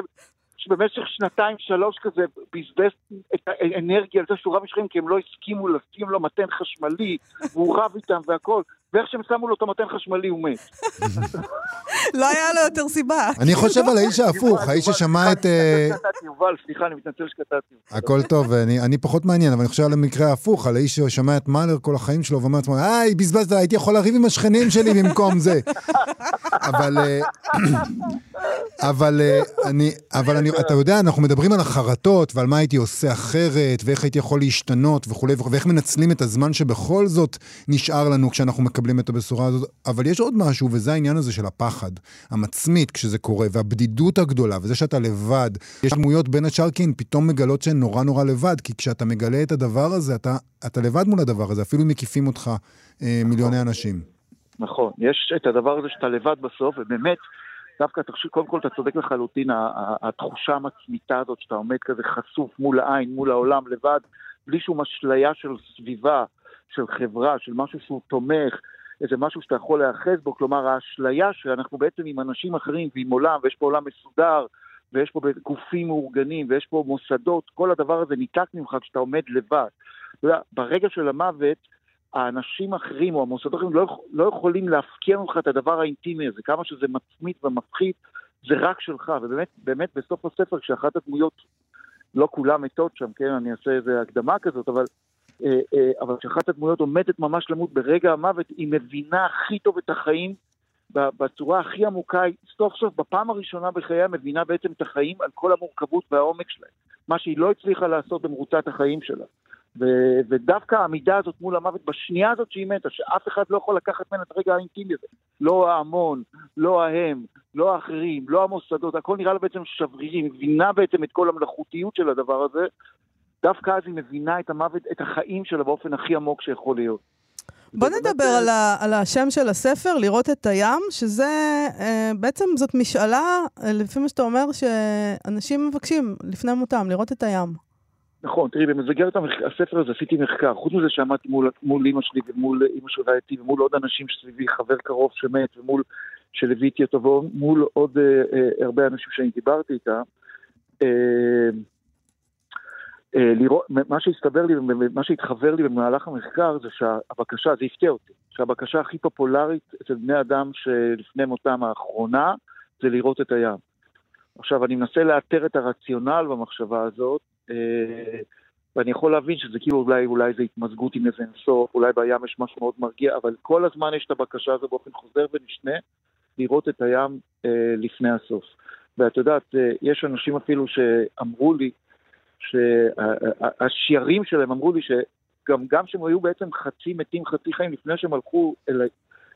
שבמשך שנתיים, שלוש כזה, בזבז את האנרגיה על זה שהוא רב משכנים, כי הם לא הסכימו לשים לו מתן חשמלי, והוא רב איתם והכל. ואיך שהם שמו לו את המתן חשמלי הוא מת. לא היה לו יותר סיבה. אני חושב על האיש ההפוך, האיש ששמע את... אה, יובל, סליחה, אני מתנצל שקטעתי. הכל טוב, אני פחות מעניין, אבל אני חושב על המקרה ההפוך, על האיש ששמע את מאלר כל החיים שלו ואומר לעצמו, היי, בזבזת, הייתי יכול לריב עם השכנים שלי במקום זה. אבל... אה, (clears throat) אבל אה, אני, אבל אני, אתה יודע, אנחנו מדברים על החרטות ועל מה הייתי עושה אחרת, ואיך הייתי יכול להשתנות וכולי, ואיך מנצלים את הזמן שבכל זאת נשאר לנו כשאנחנו מקבלים מקבלים את הבשורה הזאת, אבל יש עוד משהו, וזה העניין הזה של הפחד, המצמית כשזה קורה, והבדידות הגדולה, וזה שאתה לבד. יש דמויות בין השאר כי הן פתאום מגלות שהן נורא נורא לבד, כי כשאתה מגלה את הדבר הזה, אתה, אתה לבד מול הדבר הזה, אפילו אם מקיפים אותך אה, מיליוני אנשים. נכון, יש את הדבר הזה שאתה לבד בסוף, ובאמת, דווקא תחשוב, קודם כל אתה צודק לחלוטין, התחושה המצמיתה הזאת שאתה עומד כזה חשוף מול העין, מול העולם, לבד, בלי שום אשליה של סביבה, של חברה, של משהו שהוא תומך, איזה משהו שאתה יכול להיאחז בו, כלומר האשליה שאנחנו בעצם עם אנשים אחרים ועם עולם, ויש פה עולם מסודר, ויש פה גופים מאורגנים, ויש פה מוסדות, כל הדבר הזה ניתק ממך כשאתה עומד לבד. אתה יודע, ברגע של המוות, האנשים האחרים או המוסדות האחרים לא, לא יכולים להפקיע ממך את הדבר האינטימי הזה, כמה שזה מצמית ומפחיד, זה רק שלך, ובאמת, באמת בסוף הספר, כשאחת הדמויות, לא כולם מתות שם, כן, אני אעשה איזה הקדמה כזאת, אבל, אבל כשאחת הדמויות עומדת ממש למות ברגע המוות, היא מבינה הכי טוב את החיים בצורה הכי עמוקה, סוף סוף בפעם הראשונה בחייה מבינה בעצם את החיים על כל המורכבות והעומק שלהם, מה שהיא לא הצליחה לעשות במרוצת החיים שלה. ו- ודווקא העמידה הזאת מול המוות בשנייה הזאת שהיא מתה, שאף אחד לא יכול לקחת ממנה את הרגע האינטימי הזה. לא ההמון, לא ההם, לא האחרים, לא המוסדות, הכל נראה לה בעצם שברירי, היא מבינה בעצם את כל המלאכותיות של הדבר הזה. דווקא אז היא מבינה את המוות, את החיים שלה באופן הכי עמוק שיכול להיות. בוא נדבר על, ה, על השם של הספר, לראות את הים, שזה אה, בעצם זאת משאלה, אה, לפי מה שאתה אומר, שאנשים מבקשים לפני מותם, לראות את הים. נכון, תראי, במסגרת הספר הזה עשיתי מחקר. חוץ מזה שעמדתי מול, מול אימא שלי ומול אימא של רעייתי ומול עוד אנשים שסביבי, חבר קרוב שמת ומול, שליוויתי אותו ומול עוד אה, אה, הרבה אנשים שאני דיברתי איתם, אה, אה, לראות, מה שהסתבר לי, מה שהתחבר לי במהלך המחקר זה שהבקשה, זה הפתיע אותי, שהבקשה הכי פופולרית אצל בני אדם שלפני מותם האחרונה זה לראות את הים. עכשיו, אני מנסה לאתר את הרציונל במחשבה הזאת, אה, ואני יכול להבין שזה כאילו אולי, אולי זה התמזגות עם איזה אינסוף, אולי בים יש משהו מאוד מרגיע, אבל כל הזמן יש את הבקשה הזו באופן חוזר ונשנה, לראות את הים אה, לפני הסוף. ואת יודעת, אה, יש אנשים אפילו שאמרו לי, שהשיירים שלהם אמרו לי שגם גם שהם היו בעצם חצי מתים, חצי חיים, לפני שהם הלכו, אל,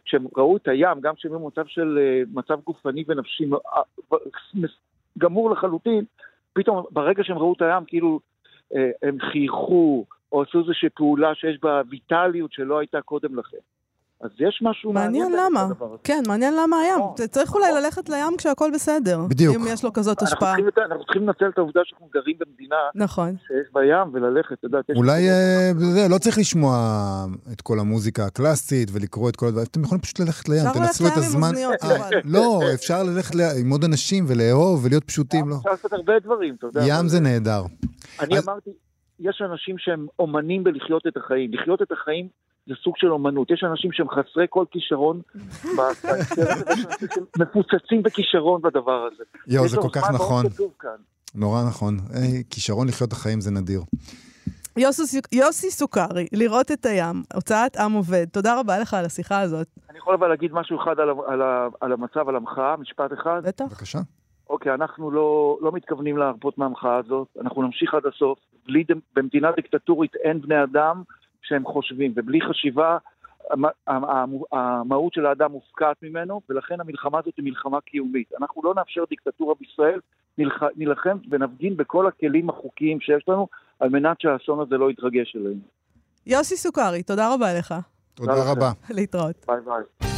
כשהם ראו את הים, גם כשהם היו במצב של אה, מצב גופני ונפשי אה, גמור לחלוטין, פתאום ברגע שהם ראו את הים, כאילו אה, הם חייכו, או עשו איזושהי פעולה שיש בה ויטליות שלא הייתה קודם לכן. אז יש משהו מעניין למה. כן, מעניין למה הים. נכון, צריך אולי נכון. ללכת לים כשהכל בסדר. בדיוק. אם יש לו כזאת השפעה. אנחנו צריכים לנצל את העובדה שאנחנו גרים במדינה נכון. שיש בים וללכת, אתה יודע. אולי אה, לא צריך לשמוע את כל המוזיקה הקלאסית ולקרוא את כל הדברים, אתם יכולים פשוט ללכת לים, תנצלו את הזמן. אפשר ללכת לים עם אוזניות, לא, אפשר ללכת עם עוד אנשים ולאהוב ולהיות פשוטים, לא. אפשר לעשות הרבה דברים, אתה יודע. ים זה נהדר. אני אמרתי, יש אנשים שהם אומנים בלחיות את החיים. לחיות את החיים זה סוג של אומנות. יש אנשים שהם חסרי כל כישרון, (laughs) מפוצצים בכישרון בדבר הזה. יואו, זה כל כך נכון. נורא נכון. כישרון לחיות את החיים זה נדיר. יוסי, יוסי סוכרי, לראות את הים, הוצאת עם עובד. תודה רבה לך על השיחה הזאת. אני יכול אבל להגיד משהו אחד על, על, על המצב, על המחאה, משפט אחד? בטח. בבקשה. אוקיי, אנחנו לא, לא מתכוונים להרפות מהמחאה הזאת, אנחנו נמשיך עד הסוף. בלי, במדינה דיקטטורית אין בני אדם, שהם חושבים, ובלי חשיבה המהות של האדם מופקעת ממנו, ולכן המלחמה הזאת היא מלחמה קיומית. אנחנו לא נאפשר דיקטטורה בישראל, נילחם ונפגין בכל הכלים החוקיים שיש לנו, על מנת שהאסון הזה לא יתרגש אלינו. יוסי סוכרי, תודה רבה לך. תודה רבה. להתראות. ביי ביי.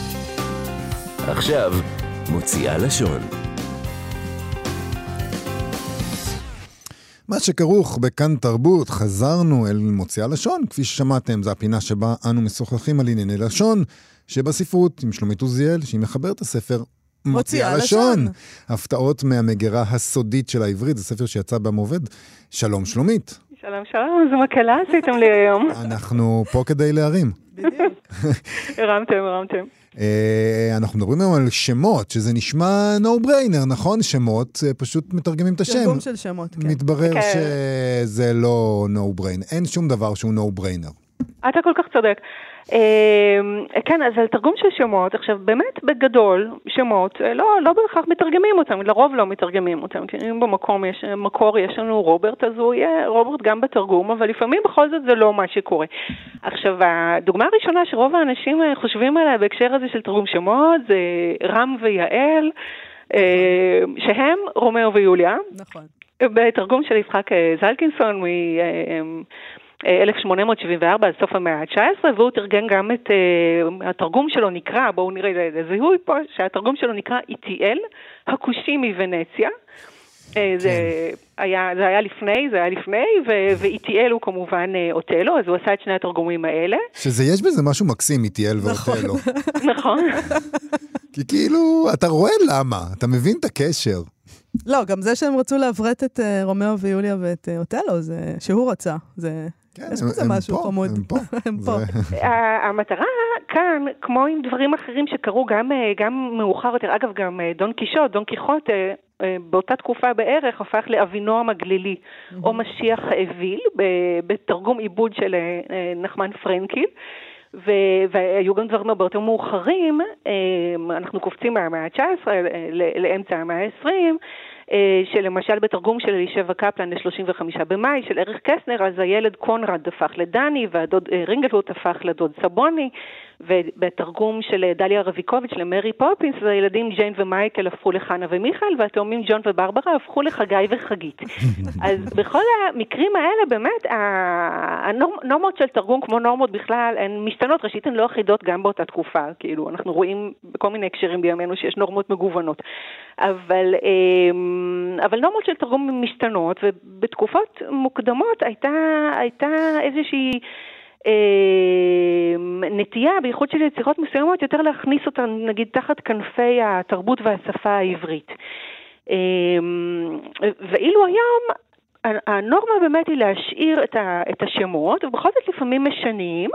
עכשיו, מוציאה לשון. מה שכרוך בכאן תרבות, חזרנו אל מוציאה לשון. כפי ששמעתם, זו הפינה שבה אנו משוחחים על ענייני לשון, שבספרות עם שלומית עוזיאל, שהיא מחברת את הספר מוציאה לשון. לשון. הפתעות מהמגירה הסודית של העברית, זה ספר שיצא במובד. שלום שלומית. שלום שלום, איזה מקהלה עשיתם לי היום. אנחנו פה כדי להרים. בדיוק. (laughs) הרמתם, הרמתם. אה, אנחנו מדברים היום על שמות, שזה נשמע no brainer, נכון? שמות, אה, פשוט מתרגמים את השם. תרגום של שמות, כן. מתברר כן. שזה לא no brainer, אין שום דבר שהוא no brainer. אתה כל כך צודק. אמ, כן, אז על תרגום של שמות, עכשיו באמת בגדול, שמות, אה, לא, לא בהכרח מתרגמים אותם, לרוב לא מתרגמים אותם, כי אם במקום יש, מקור יש לנו רוברט, אז הוא יהיה רוברט גם בתרגום, אבל לפעמים בכל זאת זה לא מה שקורה. עכשיו, הדוגמה הראשונה שרוב האנשים אה, חושבים עליה בהקשר הזה של תרגום שמות זה רם ויעל, אה, שהם רומאו ויוליה. נכון. בתרגום של יצחק זלקינסון, 1874, עד סוף המאה ה-19, והוא תרגם גם את, התרגום שלו נקרא, בואו נראה לזיהוי פה, שהתרגום שלו נקרא איטיאל, הכושי מוונציה. אה, זה, כן. היה, זה היה לפני, זה היה לפני, ואיטיאל הוא כמובן אה, אוטלו, אז הוא עשה את שני התרגומים האלה. שזה יש בזה משהו מקסים, איטיאל נכון. ואוטלו. (laughs) נכון. כי כאילו, אתה רואה למה, אתה מבין את הקשר. לא, גם זה שהם רצו לעברת את אה, רומאו ויוליה ואת אה, אוטלו, זה שהוא רצה, זה... כן, יש בזה משהו פה, חמוד. הם פה, (laughs) הם פה. המטרה כאן, כמו עם דברים אחרים שקרו גם, גם מאוחר יותר, אגב, גם דון קישוט, דון קיחוט, באותה תקופה בערך הפך לאבינועם הגלילי. או משיח האוויל, בתרגום עיבוד של נחמן פרנקיל. והיו גם דברים הרבה יותר מאוחרים, אנחנו קופצים מהמאה ה-19 לאמצע המאה ה-20, שלמשל בתרגום של אלישבע קפלן ל-35 במאי של אריך קסטנר, אז הילד קונרד הפך לדני והדוד רינגלהוט הפך לדוד סבוני, ובתרגום של דליה רביקוביץ' למרי פופינס, אז הילדים ג'יין ומייקל הפכו לחנה ומיכאל, והתאומים ג'ון וברברה הפכו לחגי וחגית. (laughs) אז בכל המקרים האלה באמת, הנורמות של תרגום, כמו נורמות בכלל, הן משתנות, ראשית הן לא אחידות גם באותה תקופה, כאילו, אנחנו רואים בכל מיני הקשרים בימינו שיש נורמות מגוונות. אבל, אבל נורמות של תרגום משתנות, ובתקופות מוקדמות הייתה, הייתה איזושהי... אה, נטייה, בייחוד של יצירות מסוימות, יותר להכניס אותן נגיד תחת כנפי התרבות והשפה העברית. אה, ואילו היום הנורמה באמת היא להשאיר את השמות, ובכל זאת לפעמים משנים.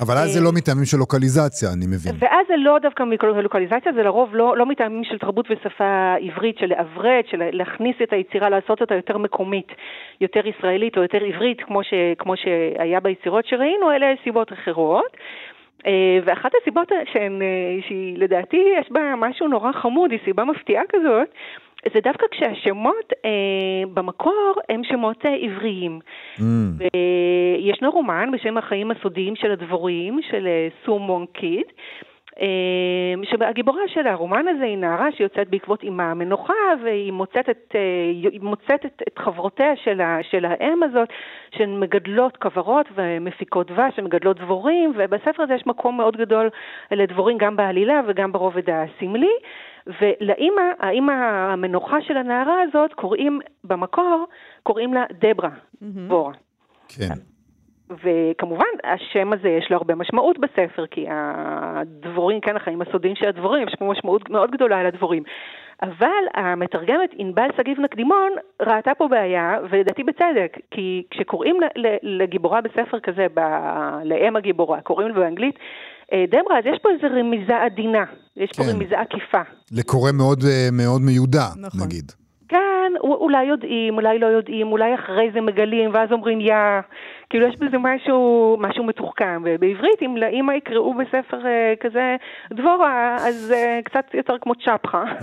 אבל אז זה לא מטעמים של לוקליזציה, אני מבין. ואז זה לא דווקא מלוקליזציה, זה לרוב לא, לא מטעמים של תרבות ושפה עברית, של לעברת, של להכניס את היצירה, לעשות אותה יותר מקומית, יותר ישראלית או יותר עברית, כמו, ש, כמו שהיה ביצירות שראינו, אלה סיבות אחרות. ואחת הסיבות שהן, שהיא לדעתי יש בה משהו נורא חמוד, היא סיבה מפתיעה כזאת, זה דווקא כשהשמות אה, במקור הם שמות אה, עבריים. Mm. וישנו רומן בשם החיים הסודיים של הדבורים, של אה, סו מונג קיד, אה, שהגיבורה של הרומן הזה היא נערה שיוצאת בעקבות אימה המנוחה והיא מוצאת את, אה, מוצאת את, את חברותיה של, ה, של האם הזאת שהן מגדלות כוורות ומפיקות דבש ומגדלות דבורים ובספר הזה יש מקום מאוד גדול לדבורים גם בעלילה וגם ברובד הסמלי ולאימא, האימא המנוחה של הנערה הזאת קוראים במקור, קוראים לה דברה, דבורה. כן. וכמובן, השם הזה יש לו הרבה משמעות בספר, כי הדבורים, כן, החיים הסודיים של הדבורים, יש פה משמעות מאוד גדולה על הדבורים. אבל המתרגמת ענבל שגיב נקדימון ראתה פה בעיה, ולדעתי בצדק, כי כשקוראים לגיבורה בספר כזה, ב... לאם הגיבורה, קוראים לה באנגלית אה, דברה, אז יש פה איזו רמיזה עדינה, יש כן. פה רמיזה עקיפה. לקורא מאוד, אה, מאוד מיודע, נכון. נגיד. כן, אולי יודעים, אולי לא יודעים, אולי אחרי זה מגלים, ואז אומרים יא, כאילו יש בזה משהו, משהו מתוחכם, ובעברית אם לאמא יקראו בספר uh, כזה דבורה, אז uh, קצת יותר כמו צ'פחה. (laughs)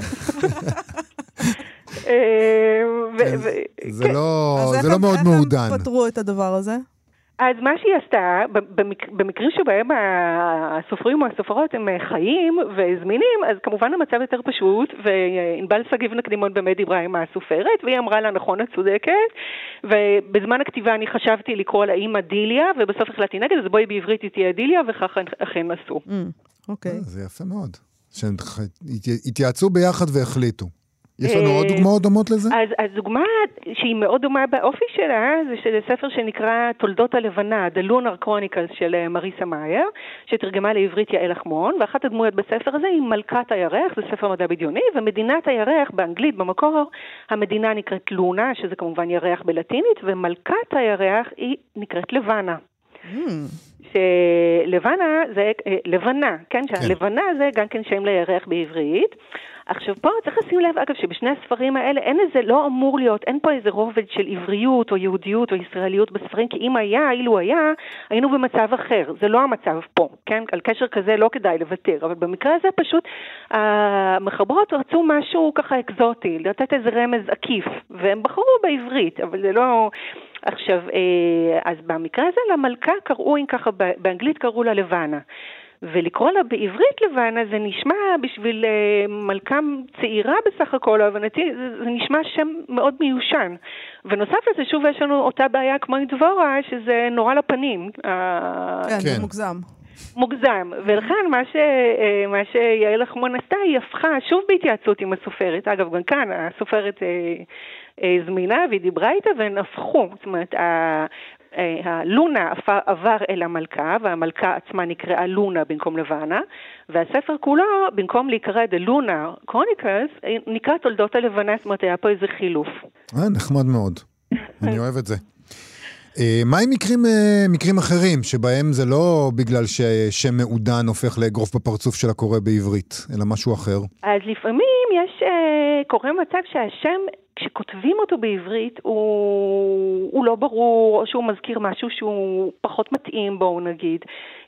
כן, זה כן. לא, לא מאוד מעודן. אז איך הם פתרו את הדבר הזה? אז מה שהיא עשתה, במק, במקרים שבהם הסופרים או הסופרות הם חיים וזמינים, אז כמובן המצב יותר פשוט, וענבל שגיב נקדימון באמת דיברה עם הסופרת, והיא אמרה לה, נכון, את צודקת, ובזמן הכתיבה אני חשבתי לקרוא לה אימא דיליה, ובסוף החלטתי נגד, אז בואי בעברית היא תהיה דיליה, וככה אכן עשו. Mm, אוקיי. אה, זה יפה מאוד. שהם התייעצו ביחד והחליטו. יש לנו עוד אה, דוגמאות דומות לזה? אז, אז דוגמה שהיא מאוד דומה באופי שלה, זה של ספר שנקרא תולדות הלבנה, The Lunar Chronicles של אה, מריסה מאייר, שתרגמה לעברית יעל אחמון, ואחת הדמויות בספר הזה היא מלכת הירח, זה ספר מדע בדיוני, ומדינת הירח באנגלית במקור, המדינה נקראת לונה, שזה כמובן ירח בלטינית, ומלכת הירח היא נקראת לבנה. Mm. שלבנה זה, אה, לבנה, כן, כן, שהלבנה זה גם כן שם לירח בעברית. עכשיו פה צריך לשים לב, אגב, שבשני הספרים האלה אין איזה, לא אמור להיות, אין פה איזה רובד של עבריות או יהודיות או ישראליות בספרים, כי אם היה, אילו היה, היינו במצב אחר. זה לא המצב פה, כן? על קשר כזה לא כדאי לוותר, אבל במקרה הזה פשוט המחברות רצו משהו ככה אקזוטי, לתת איזה רמז עקיף, והם בחרו בעברית, אבל זה לא... עכשיו, אה, אז במקרה הזה למלכה קראו, אם ככה, באנגלית קראו לה לבנה. ולקרוא לה בעברית לבנה זה נשמע בשביל uh, מלכה צעירה בסך הכל, להבנתי, זה, זה נשמע שם מאוד מיושן. ונוסף לזה, שוב יש לנו אותה בעיה כמו עם דבורה, שזה נורא לפנים. כן, כן. זה מוגזם. מוגזם, ולכן מה, ש, אה, מה שיעל לחמון עשתה, היא הפכה, שוב בהתייעצות עם הסופרת, אגב גם כאן הסופרת אה, אה, זמינה והיא דיברה איתה והן הפכו, זאת אומרת ה- אה, הלונה עפ- עבר אל המלכה והמלכה עצמה נקראה לונה במקום לבנה והספר כולו במקום להיקרא The Luna Chronicles אה, נקרא תולדות הלבנה, זאת אומרת היה פה איזה חילוף. אה, נחמד מאוד. (laughs) אני אוהב את זה. אה, מה עם מקרים, אה, מקרים אחרים, שבהם זה לא בגלל ששם מעודן הופך לאגרוף בפרצוף של הקורא בעברית, אלא משהו אחר? אז לפעמים יש, אה, קורה מצב שהשם, כשכותבים אותו בעברית, הוא, הוא לא ברור, או שהוא מזכיר משהו שהוא פחות מתאים, בואו נגיד.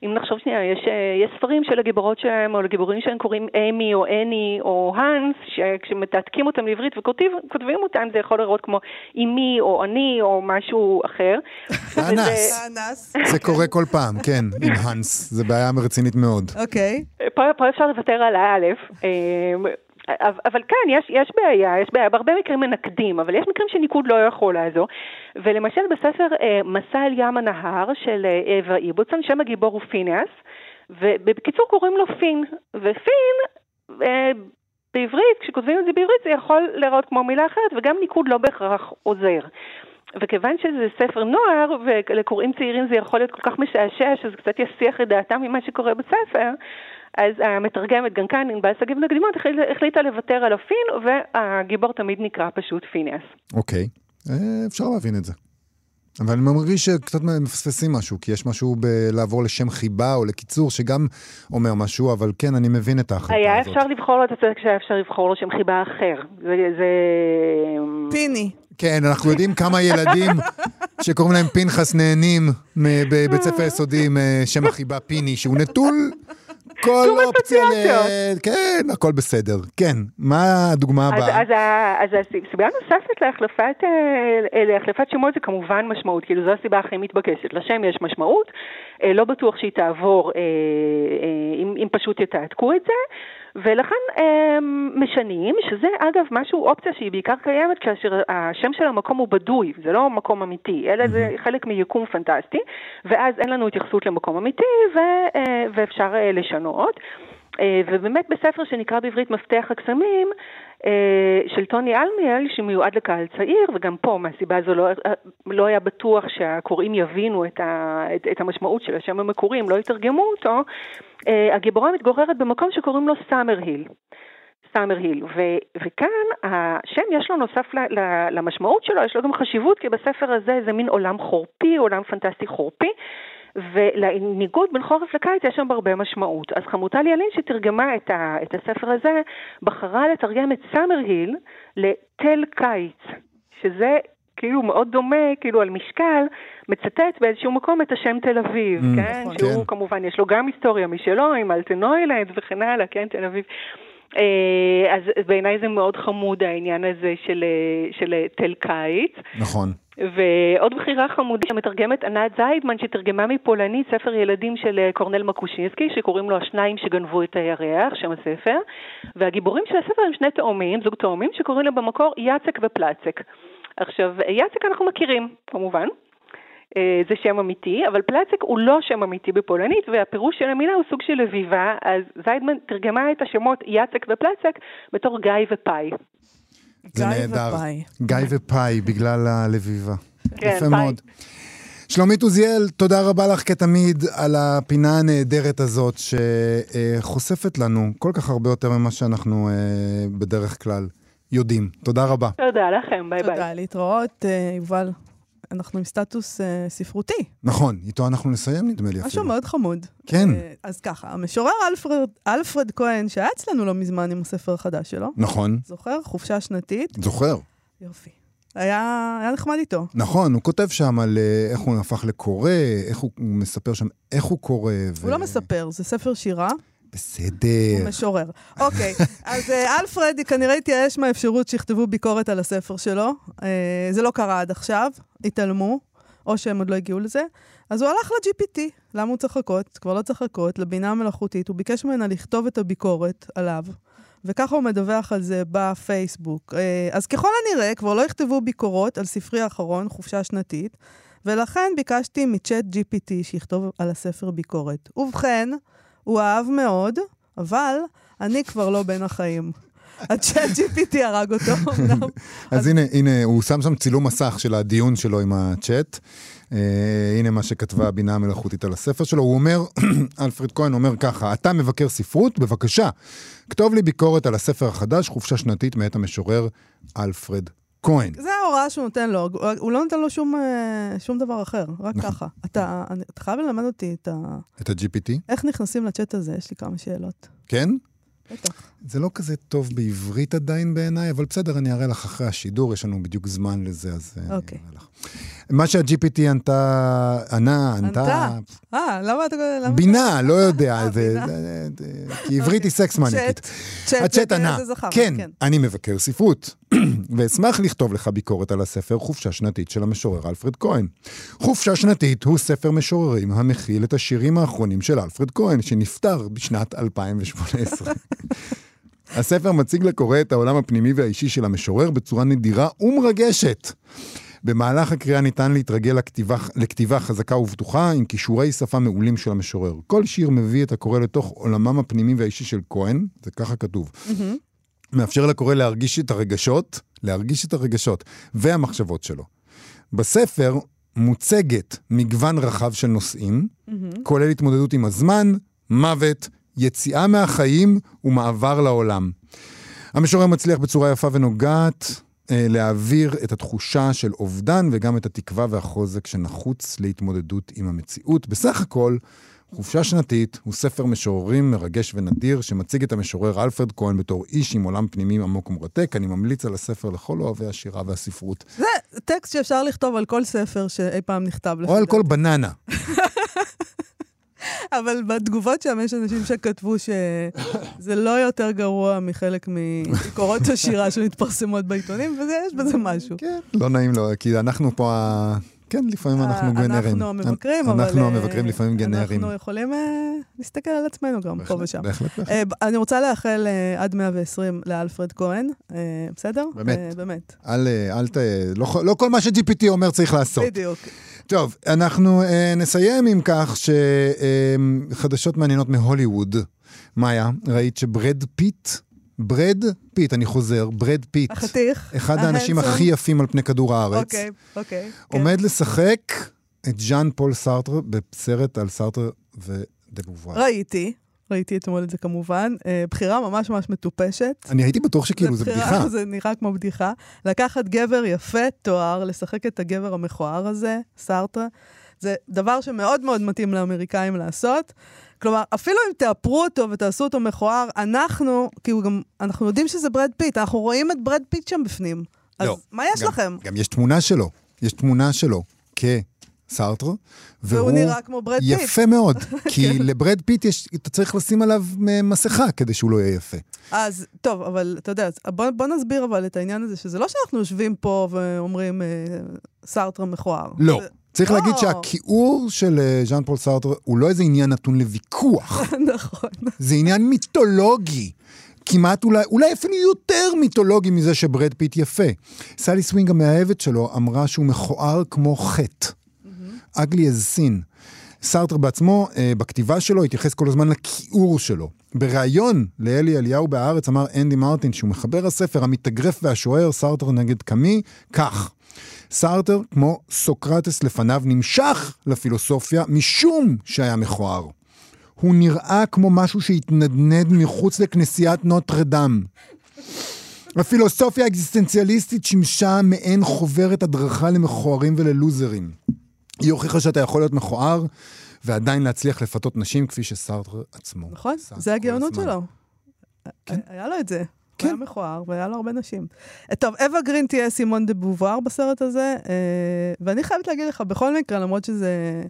אם נחשוב שנייה, יש, אה, יש ספרים של הגיבורות שלהם, או לגיבורים שלהם קוראים אמי, או אני, או האנס, שכשמתעתקים אותם לעברית וכותבים אותם, זה יכול לראות כמו אמי, או אני, או משהו אחר. אנס. אנס. זה קורה כל פעם, כן, עם האנס. זה בעיה רצינית מאוד. אוקיי. פה, פה אפשר לוותר על האלף. אבל כן, יש, יש בעיה, יש בעיה, בהרבה מקרים מנקדים, אבל יש מקרים שניקוד לא יכול לעזור. ולמשל בספר אה, מסע אל ים הנהר של אה, אווה איבוצון, שם הגיבור הוא פיניאס, ובקיצור קוראים לו פין, ופין, אה, בעברית, כשכותבים את זה בעברית זה יכול להיראות כמו מילה אחרת, וגם ניקוד לא בהכרח עוזר. וכיוון שזה ספר נוער, ולקוראים צעירים זה יכול להיות כל כך משעשע, שזה קצת יסיח את דעתם ממה שקורה בספר, אז המתרגמת, גם כאן, ענבל שגיב נקדימות, החליטה, לוותר על הפין, והגיבור תמיד נקרא פשוט פיניאס. אוקיי, אה, אפשר להבין את זה. אבל אני מרגיש שקצת מפספסים משהו, כי יש משהו בלעבור לשם חיבה או לקיצור שגם אומר משהו, אבל כן, אני מבין את ההחלטה היה הזאת. אפשר לבחור לו, אתה צודק שהיה אפשר לבחור לו שם חיבה אחר. זה... זה... פיני. כן, אנחנו יודעים כמה ילדים (laughs) שקוראים להם פנחס נהנים בבית ספר יסודי עם אה, שם החיבה פיני, שהוא נטול כל שום אופציה ל... כן, הכל בסדר. כן, מה הדוגמה אז, הבאה? אז, ה- אז הסיבה הנוספת להחלפת, אה, להחלפת שמות זה כמובן משמעות, כאילו זו הסיבה הכי מתבקשת. לשם יש משמעות, אה, לא בטוח שהיא תעבור אה, אה, אם, אם פשוט יתעתקו את זה, ולכן אה, משנים, שזה אגב משהו, אופציה שהיא בעיקר קיימת כאשר השם של המקום הוא בדוי, זה לא מקום אמיתי, אלא זה חלק מיקום פנטסטי, ואז אין לנו התייחסות למקום אמיתי ו, אה, ואפשר אה, לשנות. ובאמת בספר שנקרא בעברית מפתח הקסמים, של טוני אלמיאל, שמיועד לקהל צעיר, וגם פה מהסיבה הזו לא, לא היה בטוח שהקוראים יבינו את, ה, את, את המשמעות של השם המקורי, אם לא יתרגמו אותו, אה, הגיבורה מתגוררת במקום שקוראים לו סאמר היל. סאמר היל, ו- וכאן השם יש לו נוסף ל- ל- למשמעות שלו, יש לו גם חשיבות, כי בספר הזה זה מין עולם חורפי, עולם פנטסטי חורפי, ולניגוד בין חורף לקיץ יש שם הרבה משמעות. אז חמוטל ילין שתרגמה את, ה- את הספר הזה, בחרה לתרגם את סאמר היל לתל קיץ, שזה כאילו מאוד דומה, כאילו על משקל, מצטט באיזשהו מקום את השם תל אביב, Mm, כן? נכון. שהוא כן. כמובן, יש לו גם היסטוריה משלו, עם אלטנוילנד וכן הלאה, כן, תל אביב. אה, אז בעיניי זה מאוד חמוד העניין הזה של, אה, של תל קיץ. נכון. ועוד בחירה חמודית, המתרגמת ענת זיידמן, שתרגמה מפולנית ספר ילדים של אה, קורנל מקושינסקי, שקוראים לו השניים שגנבו את הירח, שם הספר, והגיבורים של הספר הם שני תאומים, זוג תאומים, שקוראים להם במקור יצק ופלצק. עכשיו, יצק אנחנו מכירים, כמובן. אה, זה שם אמיתי, אבל פלצק הוא לא שם אמיתי בפולנית, והפירוש של המילה הוא סוג של לביבה, אז זיידמן תרגמה את השמות יצק ופלצק בתור גיא ופאי. זה גיא נהדר. ופאי. גיא ופאי, בגלל הלביבה. כן, יפה פאי. מאוד. שלומית עוזיאל, תודה רבה לך כתמיד על הפינה הנהדרת הזאת, שחושפת לנו כל כך הרבה יותר ממה שאנחנו אה, בדרך כלל יודעים. תודה רבה. תודה לכם, ביי ביי. תודה, להתראות, אה, יובל. אנחנו עם סטטוס אה, ספרותי, נכון, איתו אנחנו נסיים נדמה לי משהו. מאוד חמוד. כן. אה, אז ככה, המשורר אלפרד, אלפרד כהן, שהיה אצלנו לא מזמן עם הספר החדש שלו, נכון, זוכר? חופשה שנתית, זוכר. יופי. היה, היה נחמד איתו. נכון, הוא כותב שם על אה, איך הוא הפך לקורא, איך הוא, הוא מספר שם איך הוא קורא. ו... הוא לא מספר, זה ספר שירה, בסדר. הוא משורר. אוקיי, אז אה, אלפרד כנראה התייאש מהאפשרות שיכתבו ביקורת על הספר שלו. אה, זה לא קרה עד עכשיו, התעלמו. או שהם עוד לא הגיעו לזה. אז הוא הלך ל-GPT, למה הוא צריך לחכות? כבר לא צריך לחכות, לבינה המלאכותית, הוא ביקש ממנה לכתוב את הביקורת עליו. וככה הוא מדווח על זה בפייסבוק. אה, אז ככל הנראה, כבר לא יכתבו ביקורות על ספרי האחרון, חופשה שנתית, ולכן ביקשתי מצ'אט GPT שיכתוב על הספר ביקורת. ובכן, הוא אהב מאוד, אבל אני כבר לא בין החיים. הצ'אט GPT הרג אותו, אמנם. (laughs) אז הנה, הנה, הוא שם שם צילום מסך של הדיון שלו עם הצ'אט. Uh, הנה מה שכתבה הבינה המלאכותית על הספר שלו. הוא אומר, (clears throat) אלפרד כהן אומר ככה, אתה מבקר ספרות? בבקשה, כתוב לי ביקורת על הספר החדש, חופשה שנתית מאת המשורר אלפרד כהן. זה ההוראה שהוא נותן לו, הוא לא נותן לו שום, אה, שום דבר אחר, רק נכון. ככה. אתה, אני- אתה חייב ללמד אותי את ה... את ה-GPT? איך נכנסים לצ'אט הזה, יש לי כמה שאלות. כן? בטח. זה לא כזה טוב בעברית עדיין בעיניי, אבל בסדר, אני אראה לך אחרי השידור, יש לנו בדיוק זמן לזה, אז אה, אני אוקיי. אראה לך. מה שה-GPT ענתה, ענה, ענתה, ענתה. אה, למה אתה... בינה, לא יודע, אה, כי עברית היא סקס מניאקית. צ'אט, הצ'אט ענה, זכר, כן, אני מבקר ספרות, ואשמח לכתוב לך ביקורת על הספר חופשה שנתית של המשורר אלפרד כהן. חופשה שנתית הוא ספר משוררים המכיל את השירים האחרונים של אלפרד כהן, שנפטר בשנת 2018. (laughs) הספר מציג לקורא את העולם הפנימי והאישי של המשורר בצורה נדירה ומרגשת. במהלך הקריאה ניתן להתרגל לכתיבה, לכתיבה חזקה ובטוחה עם כישורי שפה מעולים של המשורר. כל שיר מביא את הקורא לתוך עולמם הפנימי והאישי של כהן, זה ככה כתוב. מאפשר לקורא להרגיש את הרגשות, להרגיש את הרגשות והמחשבות שלו. בספר מוצגת מגוון רחב של נושאים, כולל התמודדות עם הזמן, מוות, יציאה מהחיים ומעבר לעולם. המשורר מצליח בצורה יפה ונוגעת אה, להעביר את התחושה של אובדן וגם את התקווה והחוזק שנחוץ להתמודדות עם המציאות. בסך הכל, חופשה שנתית הוא ספר משוררים מרגש ונדיר שמציג את המשורר אלפרד כהן בתור איש עם עולם פנימי עמוק ומרתק. אני ממליץ על הספר לכל אוהבי השירה והספרות. זה טקסט שאפשר לכתוב על כל ספר שאי פעם נכתב. או על כל בננה. (laughs) אבל בתגובות שם יש אנשים שכתבו שזה לא יותר גרוע מחלק מביקורות השירה שמתפרסמות בעיתונים, ויש בזה משהו. כן, לא נעים לו, כי אנחנו פה, כן, לפעמים אנחנו אה, גנרים. אנחנו המבקרים, אבל... אנחנו אה, המבקרים לפעמים גנרים. אנחנו יכולים אה, להסתכל על עצמנו גם פה ושם. בהחלט, בהחלט. אני רוצה לאחל עד 120 לאלפרד כהן, בסדר? באמת. באמת. אל, ת... לא, לא כל מה ש-GPT אומר צריך לעשות. בדיוק. טוב, אנחנו נסיים עם קצת חדשות מעניינות מהוליווד. מאיה, ראית שברד פיט, ברד פיט, אני חוזר, ברד פיט, החתיך. אחד האנשים. הכי יפים על פני כדור הארץ, אוקיי, אוקיי. כן. עומד לשחק את ז'אן פול סארטר בסרט על סארטר ודבובואר. ראיתי, ראיתי אתמול את זה כמובן. אה, בחירה ממש ממש מטופשת. אני הייתי בטוח שכאילו זה בדיחה. זה נראה כמו בדיחה. לקחת גבר יפה, תואר, לשחק את הגבר המכוער הזה, סארטרה, זה דבר שמאוד מאוד מתאים לאמריקאים לעשות. כלומר, אפילו אם תאפרו אותו ותעשו אותו מכוער, אנחנו, כי הוא גם, אנחנו יודעים שזה ברד פיט, אנחנו רואים את ברד פיט שם בפנים. אז לא, מה יש גם- לכם? גם יש תמונה שלו, יש תמונה שלו כסארטר, והוא נראה כמו ברד פיט. יפה מאוד, (laughs) כי לברד פיט יש, אתה צריך לשים עליו מ- מסכה כדי שהוא לא יהיה יפה. אז, טוב, אבל אתה יודע, בוא, בוא נסביר אבל את העניין הזה, שזה לא שאנחנו יושבים פה ואומרים אה, סארטרה מכוער. לא. זה- צריך לא. להגיד שהכיעור של אה, ז'אן פול סארטר הוא לא איזה עניין נתון לוויכוח, (laughs) נכון. זה עניין מיתולוגי. כמעט אולי, אולי אפילו יותר מיתולוגי מזה שברד פיט יפה. סלי סווינג המאהבת שלו אמרה שהוא מכוער כמו חטא. ugly as sin. סארטר בעצמו, אה, בכתיבה שלו, התייחס כל הזמן לכיעור שלו. בריאיון לאלי אליהו בהארץ אמר אנדי מרטין, שהוא מחבר הספר המתאגרף והשוער, סארטר נגד קאמי, כך: סארטר, כמו סוקרטס לפניו, נמשך לפילוסופיה משום שהיה מכוער. הוא נראה כמו משהו שהתנדנד מחוץ לכנסיית נוטרדם. הפילוסופיה האקזיסטנציאליסטית שימשה מעין חוברת הדרכה למכוערים וללוזרים. היא הוכיחה שאתה יכול להיות מכוער ועדיין להצליח לפתות נשים כפי שסארטר עצמו. נכון, זה הגאונות. שלו. כן. היה לו את זה. כן. היה מכוער והיה לו הרבה נשים. אה, טוב, אווה גרין תהיה סימון דה בובואר בסרט הזה, אה, ואני חייבת להגיד לך, בכל מקרה, למרות שזה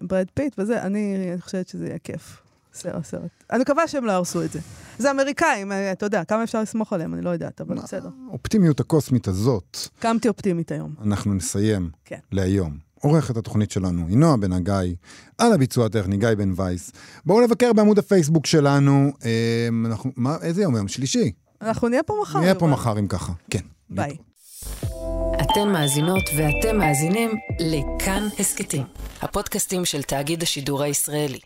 ברד פיט וזה, אני חושבת שזה יהיה כיף. סרט, סרט. אני מקווה שהם לא יהרסו את זה. זה אמריקאים, אה, אתה יודע, כמה אפשר לסמוך עליהם, אני לא יודעת, אבל בסדר. האופטימיות הקוסמית הזאת, קמתי אופטימית היום. אנחנו נסיים כן. להיום. עורכת התוכנית שלנו היא נועה בן הגיא, על הביצוע הטכני גיא בן וייס. בואו לבקר בעמוד הפייסבוק שלנו, אה, אנחנו, מה, איזה יום היום? שלישי. אנחנו נהיה פה מחר. נהיה פה. מחר אם ככה, כן. ביי. אתן מאזינות ואתם מאזינים לכאן הסכתים, הפודקאסטים של תאגיד השידור הישראלי.